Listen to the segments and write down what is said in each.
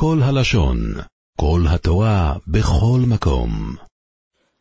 כל הלשון, כל התורה, בכל מקום.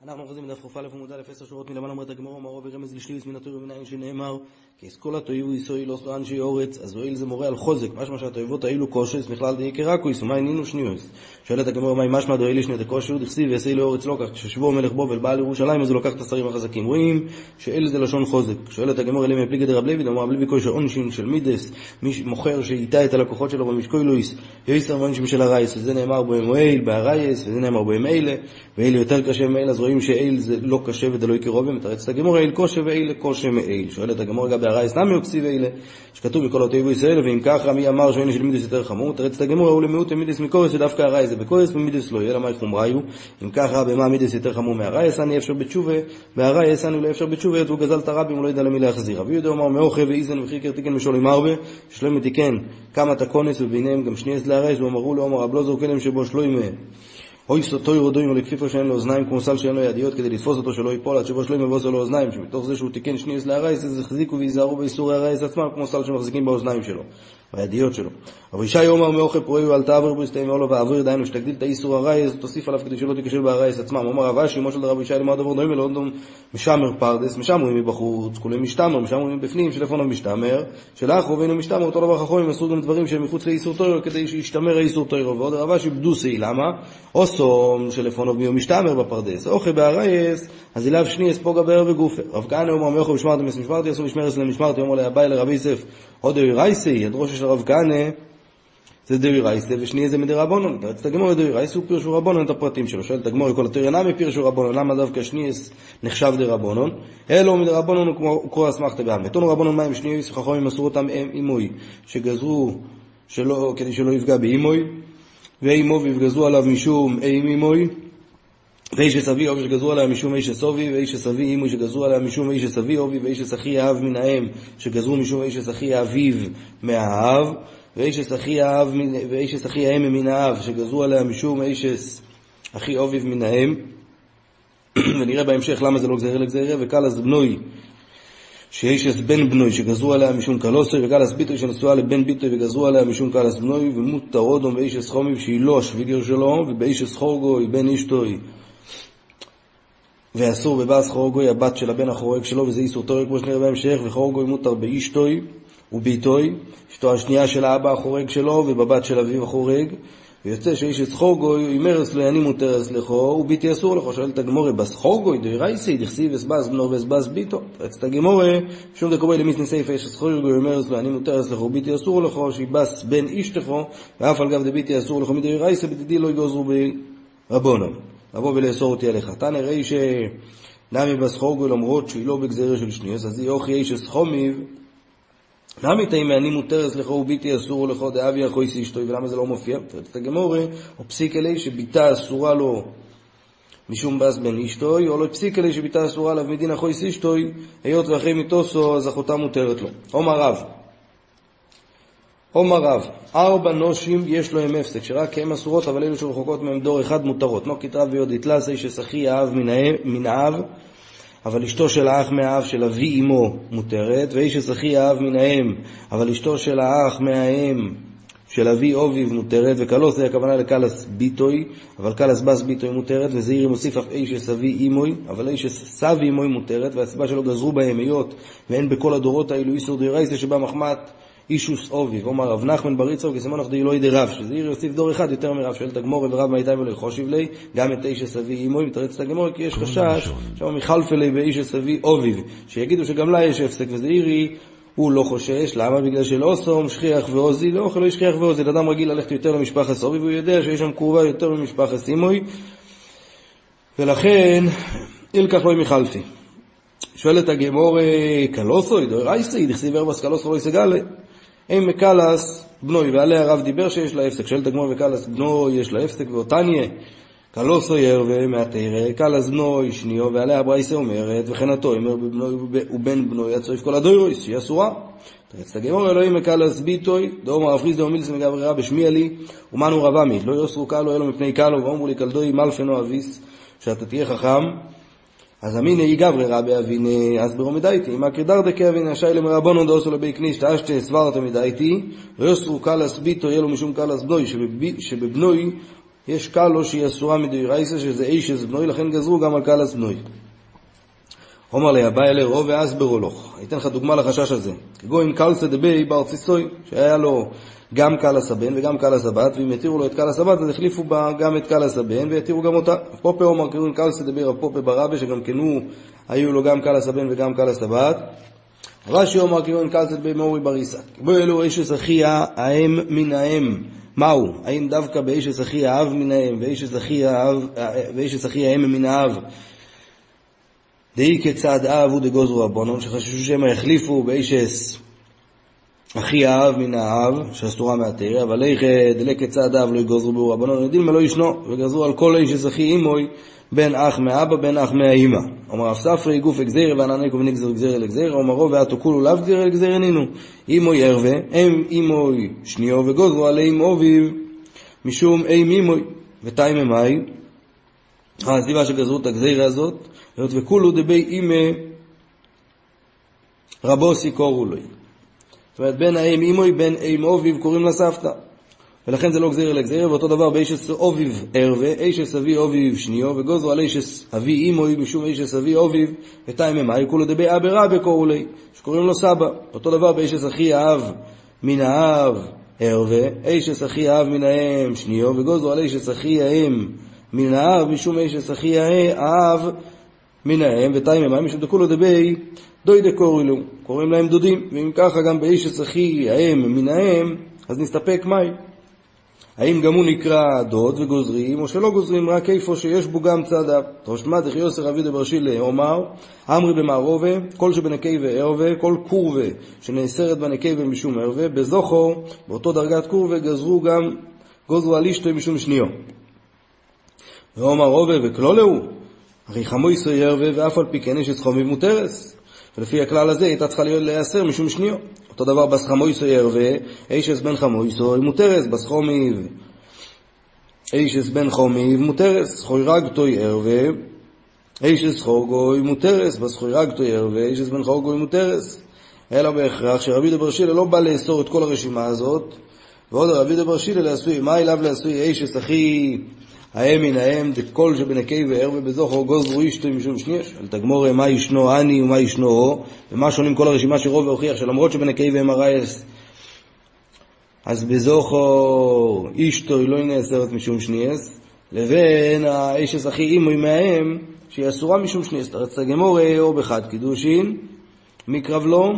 אנחנו אוחזים בדף קא עמוד א' עשר שורות מלמעלה אומרת הגמרא מרוב ורמז לשליוס מן התויר ומנין שנאמר כי אסכולה תויבו יסוי לא אנשי אורץ אז הואיל זה מורה על חוזק משמע שהתויבות האלו קושס בכלל די קרקויס ומה ענינו שניוס שואלת הגמרא מהי משמע דואילי שני דקושו דכסיב ועשי לאורץ לא כך כששבו מלך בובל בא לירושלים אז הוא לקח את השרים החזקים. רואים שאל זה לשון חוזק. שואלת הגמרא אלה מפליגי דרב לוי? אמר רב לוי כושר עונשין של מידס מי מוכר שאיתה את הלקוחות שלו במשקוי לויס יויסר ועונשין של הרייס וזה נאמר במועיל בהרייס וזה נאמר במאלה ואלה יותר קשה מאלה אז רואים שאל זה לא קשה וזה לא יקרובים מתרצת הגמור אל קושה ואלה קושה מאל. שואלת הגמור לגבי הרייס נמי אוקסי ואלה? שכתוב מכל אותיבו ישראל ואם ככה מי אמר שאין של מידס יותר חמור מתרצת הגמור הוא למיעוט מידס מקורס ודווקא הרייס זה בקורס ומידס לא יהיה למה חומריו אם ככה במה מידס יותר חמור מהרייס? אני אפשר בתשובה והרייס אני לא אפשר בתשובה והוא גזל את הרבים הוא לא ידע למי להחזיר. רבי יהודה אמר מאוכל ואיזן וחיקר תיקן משולים הרבה שלמה תיקן כמה תקונס וביניהם גם שניאס להרייס ואמרו לו אמר רב כלם שבו שלוימה אוי סוטוי רודוים לכפיפו שאין לו אוזניים כמו סל שאין לו ידיות כדי לתפוס אותו שלא ייפול עד שבו שלא ימבוס לו אוזניים. שמתוך זה שהוא תיקן שניאס להרייס אז החזיקו וייזהרו באיסורי הרייס עצמם כמו סל שמחזיקים באוזניים שלו והידיעות שלו. אבל ישי אומר מאוכל פורעי אל תעבר בו יסתיים לו ואעביר דהיינו שתגדיל את האיסור הרייס תוסיף עליו כדי שלא תיכשל בהרייס עצמם. אומר רב אשי אמו של רבי ישי למד עבור דומה לא דום משמר פרדס משמרים מבחוץ כולי משתמר משמרים מבפנים שלפון המשתמר שלאח רובנו משתמר אותו דבר חכמים עשו גם דברים שהם מחוץ לאיסור טוירו כדי שישתמר האיסור טוירו ועוד רב אשי בדוסי למה? אוסום שלפונו ביום משתמר בפרדס אוכל בהרייס אז אליו שני אספוגה בער וגופה. רב כהנא אומר מאוכל משמרתם משמרתי עשו משמרס למשמרתי אומר לאביי לרבי יוסף עוד רייסי, הדרוש של הרב כהנא, זה דוי רייסי, ושני זה מדי רבונון. תרצת הגמור הוא פירשו רבונון את הפרטים שלו. שואלת הגמור, כל התיר אינם פירשו רבונון, למה דווקא שני נחשב די רבונון? אלו מדי רבונון הוא קורא אסמכתא בעם. נתונו רבונון מים שני חכמים מסרו אותם אימוי, שגזרו שלא, כדי שלא יפגע באימוי, ואימו ויפגזו עליו משום אימ אימוי. ואיש אסבי אובי שגזרו עליה משום איש אסובי, ואיש אסבי אימו שגזרו עליה משום איש אסבי אובי, ואיש אסחי האב מן האם שגזרו משום איש אסחי האביו מהאב, ואיש האב, ואיש האם מן האב שגזרו עליה משום איש אחי אוביו מן האם, ונראה בהמשך למה זה לא גזרה לגזרה, וקלס בנוי את בן בנוי שגזרו עליה משום קלוסוי, וקלס ביטוי שנשואה לבן ביטוי וגזרו עליה משום קלס בנוי, ומות אודום ואיש אסחומי שהיא לא השוויגר שלו, ובאיש אסחורגוי בן אישתוי ואסור בבאס חורגוי הבת של הבן החורג שלו, וזה איסור תורג כמו שנראה בהמשך, וחורגוי מותר באישתוי וביתוי, אשתו השנייה של האבא החורג שלו, ובבת של אביו החורג, ויוצא שאיש את סחורגוי, אימרס לו אני מותרס לכו, וביתי אסור לכו, שואלת הגמורה, בסחורגוי דוי רייסי, דכסיב אסבס בנו ואסבס ביתו. רצת הגמורה, שום דקובי למיסני סייפה, איש סחורגוי, אימרס לו אני מותרס לכו, ביתי אסור לכו, שיבס בן איש לכו, ואף על גב דביתי אסור לכו, מדוי רייסי, בדידי לא יגוזרו ברבונם. לבוא ולאסור אותי עליך. תנא ראי שנמי בסחורגו למרות שהיא לא בגזרה של שניאס, אז היא אוכי איש אסחומיב, נמי תימי אני מותרס לך וביתי אסור לך דאבי אחוי אשתוי, ולמה זה לא מופיע? את הגמורה, או פסיק אלי שביתה אסורה לו משום בס בן אשתוי, או לא פסיק אלי שביתה אסורה עליו מדין אחוי אשתוי, היות ואחרי מיתוסו אז אחותה מותרת לו. עומר רב, עומר רב, ארבע נושים יש לו עם הפסק, שרק הם אסורות, אבל אלו שרחוקות מהם דור אחד מותרות. נוקית רב ויודית לסי ששחי האב מן האב, אבל אשתו של האח מהאב של אבי אמו מותרת, ואיש ששחי האב מן האם, אבל אשתו של האח מהאם של אבי אוביב מותרת, וקלוס זה הכוונה לקלס ביטוי, אבל קלס בס ביטוי מותרת, וזעירי מוסיף אף איש שסבי אימוי, אבל איש שסבי אימוי מותרת, והסיבה שלא גזרו בהם היות, ואין בכל הדורות האלו איסור דרייסה שבה מחמת אישוס אוביב, אומר רב נחמן בריצו כסימונך דאילוי דרב, שזה עיר יוסיף דור אחד יותר מרב, שואלת הגמור ורב מאיתי ולחושיב לי, גם את איש הסבי אימוי, מתרץ את הגמור, כי יש חשש, שם מחלפה לי באיש הסבי אוביב, שיגידו שגם לה יש הפסק, וזה עירי, הוא לא חושש, למה? בגלל שלא סום שכיח ועוזי, לא אוכל לא שכיח ועוזי, אדם רגיל ללכת יותר למשפחת אוביב, והוא יודע שיש שם קרובה יותר ממשפחת אימוי, ולכן, אילקח לא מחלפי. שואלת הגמור, קלוסוי, דוי רייסי, דכסיב ארבס קלוסו לא יסגלה. אם מקלס בנוי, ועליה הרב דיבר שיש לה הפסק, שואלת הגמור וקלס בנוי יש לה הפסק, ואותניה קלו סויר ומעתרא, קלס בנוי שניו, ועליה ברייסה אומרת, וכן בבנוי ובן בנוי הצויף כל הדוירויס, שהיא אסורה. תרצת הגמור אלוהים מקלס ביטוי, דאומר אף חיסדא ומילס מגבררה בשמיע לי, ומנו רבה מי, לא יוסרו קלו אלו מפני קלו, ואומרו לי קלדוי מלפנו אביס, שאתה תהיה חכם, אז אמינא גברי רבי אביני אסברו מדייתי, אם אקרידר דקי אביני השי למרבונו דאוסו לבי כניש תאשתי סברתא מדייתי, ויוסרו קלס ביטו יהיה לו משום קלס בנוי, שבבנוי יש קלו שהיא אסורה מדאורייסא שזה אישס בנוי, לכן גזרו גם על קלס בנוי. אומר לי, הבא אלי רוב ואסברו. אני אתן לך דוגמה לחשש הזה. כגון קלסא דבי בארציסוי, שהיה לו גם קלס הבן וגם קלס הבת, ואם יתירו לו את קלס הבת, אז החליפו בה גם את קלס הבן, ויתירו גם אותה. פופה אומר קראו קלסא דבי רב פופה ברבי, שגם כן הוא, היו לו גם קלס הבן וגם קלס הבת. רש"י אומר קלסא דבי מורי בריסק. בו אלו איש אחיה האם מן האם. מהו? האם דווקא באיש אחי האב מן האם ואיש אחי האם מן האב דאי כצד אב הוא דגוזרו שחששו שמא יחליפו באישס אחי האב מן האב, שאסתורה מהתרא, אבל איך דלק כצד אב לא יגוזרו באור הבונון, יודעים מה לא ישנו, וגזרו על כל אישס אחי אימוי, בן אח מאבא, בן אח מהאימא. אומר אף ספרי גוף אגזירה ועננקו ונגזר גזירה לגזירה, אומרו ואתו כולו לאו גזירה לגזירה נינו. אימוי ערווה, אם אימוי שניו וגוזרו עליהם אוביב, משום אם אימוי, ותיים ממאי, הסיבה שגזרו את הגזירה הזאת, היות וכולו דבי אימא רבוסי קורו לו. זאת אומרת, בין האם אימוי, בין אם אוביב קוראים לה סבתא. ולכן זה לא גזיר אלא גזיר, ואותו דבר באישס אוביב ערווה, אישס אבי אוביב שניו, וגוזרו על אישס אבי אימוי, משום אישס אבי אוביב, ותיים ממאי, כולו דבי אבי רבי קורו לי, שקוראים לו סבא. אותו דבר באישס אחי האב מן האב ערווה, אישס אחי האב מן האם שניו, וגוזרו על אישס אחי האם מן האב, משום אישס אחי האב מן האם ותיים המים, משום דכולו דבי דוי דקורילו, קוראים להם דודים, ואם ככה גם באיש הצחי האם מן האם, אז נסתפק מים. האם גם הוא נקרא דוד וגוזרים, או שלא גוזרים רק איפה שיש בו גם צד אב. תרשמע דכי יוסר אבי דברשילה אומר, אמרי במערובה, כל שבנקי וערווה, כל קורבה שנאסרת בנקי ומשום ערווה, בזוכו, באותו דרגת קורבה, גזרו גם, גוזרו על אשתו משום שניו. ואומר רובה וכלולהו, הרי חמו ישראל ירווה ואף על פי כן יש את חומיב מותרס. ולפי הכלל הזה הייתה צריכה להיות להיאסר משום שניו. אותו דבר בס חמו ישראל ירווה, אישס בן חמו ישראל מותרס, בס חומיב. אישס בן חומיב מותרס, חוירגתו ירווה, אישס חורגוי מותרס, בס חוירגתו ירווה, אישס בן חורגוי מותרס. אלא בהכרח שרבי דבר שילה לא בא לאסור את כל הרשימה הזאת, ועוד רבי דבר שילה לעשוי, מה אליו לעשוי אישס אחי האם מן האם דכל שבנקי וער ובזוכר גוזרו אישתו משום שניש, אל תגמור מה ישנו אני ומה ישנו הו, ומה שונים כל הרשימה שרוב והוכיח שלמרות שבנקי והם הרייס, אז בזוכר אישתו לא נאסרת משום שניאס, לבין האישס הכי אימו מהאם, שהיא אסורה משום שניאס, תרצה גמורה או בחד קידושין, מקרב לו,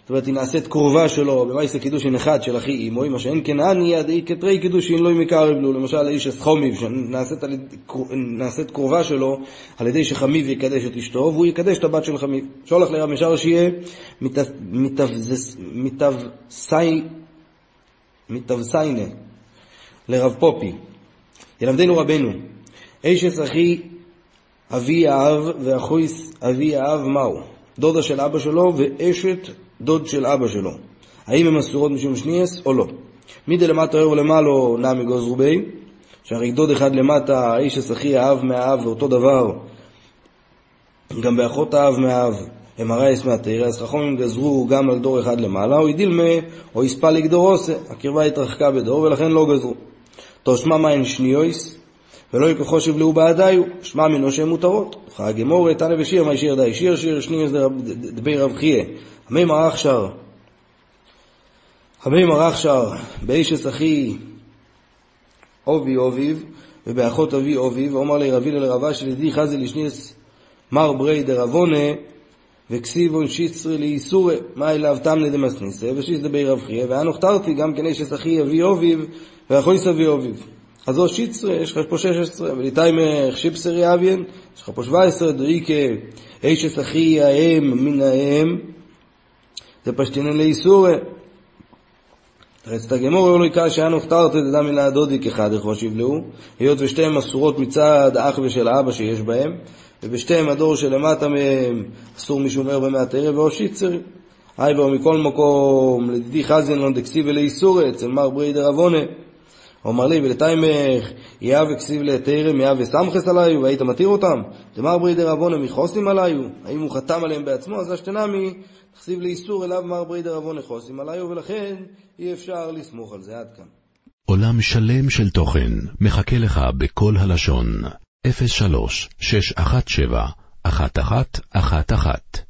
זאת אומרת, היא נעשית קרובה שלו במאיסה קידושין אחד של אחי אימוי, מה שאין כן אני עדי כתרי קידושין לא מקרב לו, למשל איש אסחומיב, שנעשית קרובה שלו על ידי שחמיב יקדש את אשתו, והוא יקדש את הבת של חמיב. שולח לרב משאר שיהיה מתבסיינה לרב פופי, ילמדנו רבנו, איש אסחי אבי האב ואחויס אבי האב מהו? דודה של אבא שלו ואשת דוד של אבא שלו. האם הן אסורות משום שניאס או לא? מידי למטה ער ולמעלו נמי גוזרו בי, שהרי דוד אחד למטה, האיש השכי האב מהאב, ואותו דבר גם באחות האב מהאב, הם הרייס מהתרא, אז חכמים גזרו גם על דור אחד למעלה, או ידילמה, או יספל לגדור עושה, הקרבה התרחקה בדור, ולכן לא גזרו. תושמע מים שניויס, ולא יקחו שבלעו בעדיו, שמע מינו שהן מותרות. חג אמור, תנא ושיר, מה שיר די? שיר שיר שניוס דבי רב חייה. המי מרח שר, המי מרח שר, באישס אחי אובי אוביב, ובאחות אבי אוביב, ואומר לי רבי לרבה שלדי חזי לשניס מר ברי דרבונה, וכסיבון שיצרי לאיסורי, מה אליו תמנה דמסניסה, ושיס דבי רב חייה, ואנו גם כן אישס אחי אבי אוביב, ואחויס אבי אוביב. אז זו שיצרה, יש לך פה 16, וליטיימך שיפסרי אביין, יש לך פה 17, דאיקה אישס אחי האם מן האם, זה פשטינן לאיסורי. רצת הגמור לא יקרא שאנו הכתרת את אדם מן הדודי כחד איך שיבלעו, היות ושתיהן אסורות מצד האח ושל האבא שיש בהם, ובשתיהם הדור שלמטה מהם אסור משום ער במעט ערב ואו שיצר. היי בו מכל מקום, לדידי חזן לא דקסי ולאיסורי, אצל מר ברי דרבונה. אומר לי, ולתיימך, יאה וכסיב לתרם, יאה וסמכס עליו, והיית מתיר אותם? דמר ברי דרבונה מחוסים עליו? האם הוא חתם עליהם בעצמו? אז אשתנמי, תכסיב לאיסור אליו מר ברי דרבונה חוסים עליו, ולכן אי אפשר לסמוך על זה עד כאן. עולם שלם של תוכן מחכה לך בכל הלשון, 03 617 1111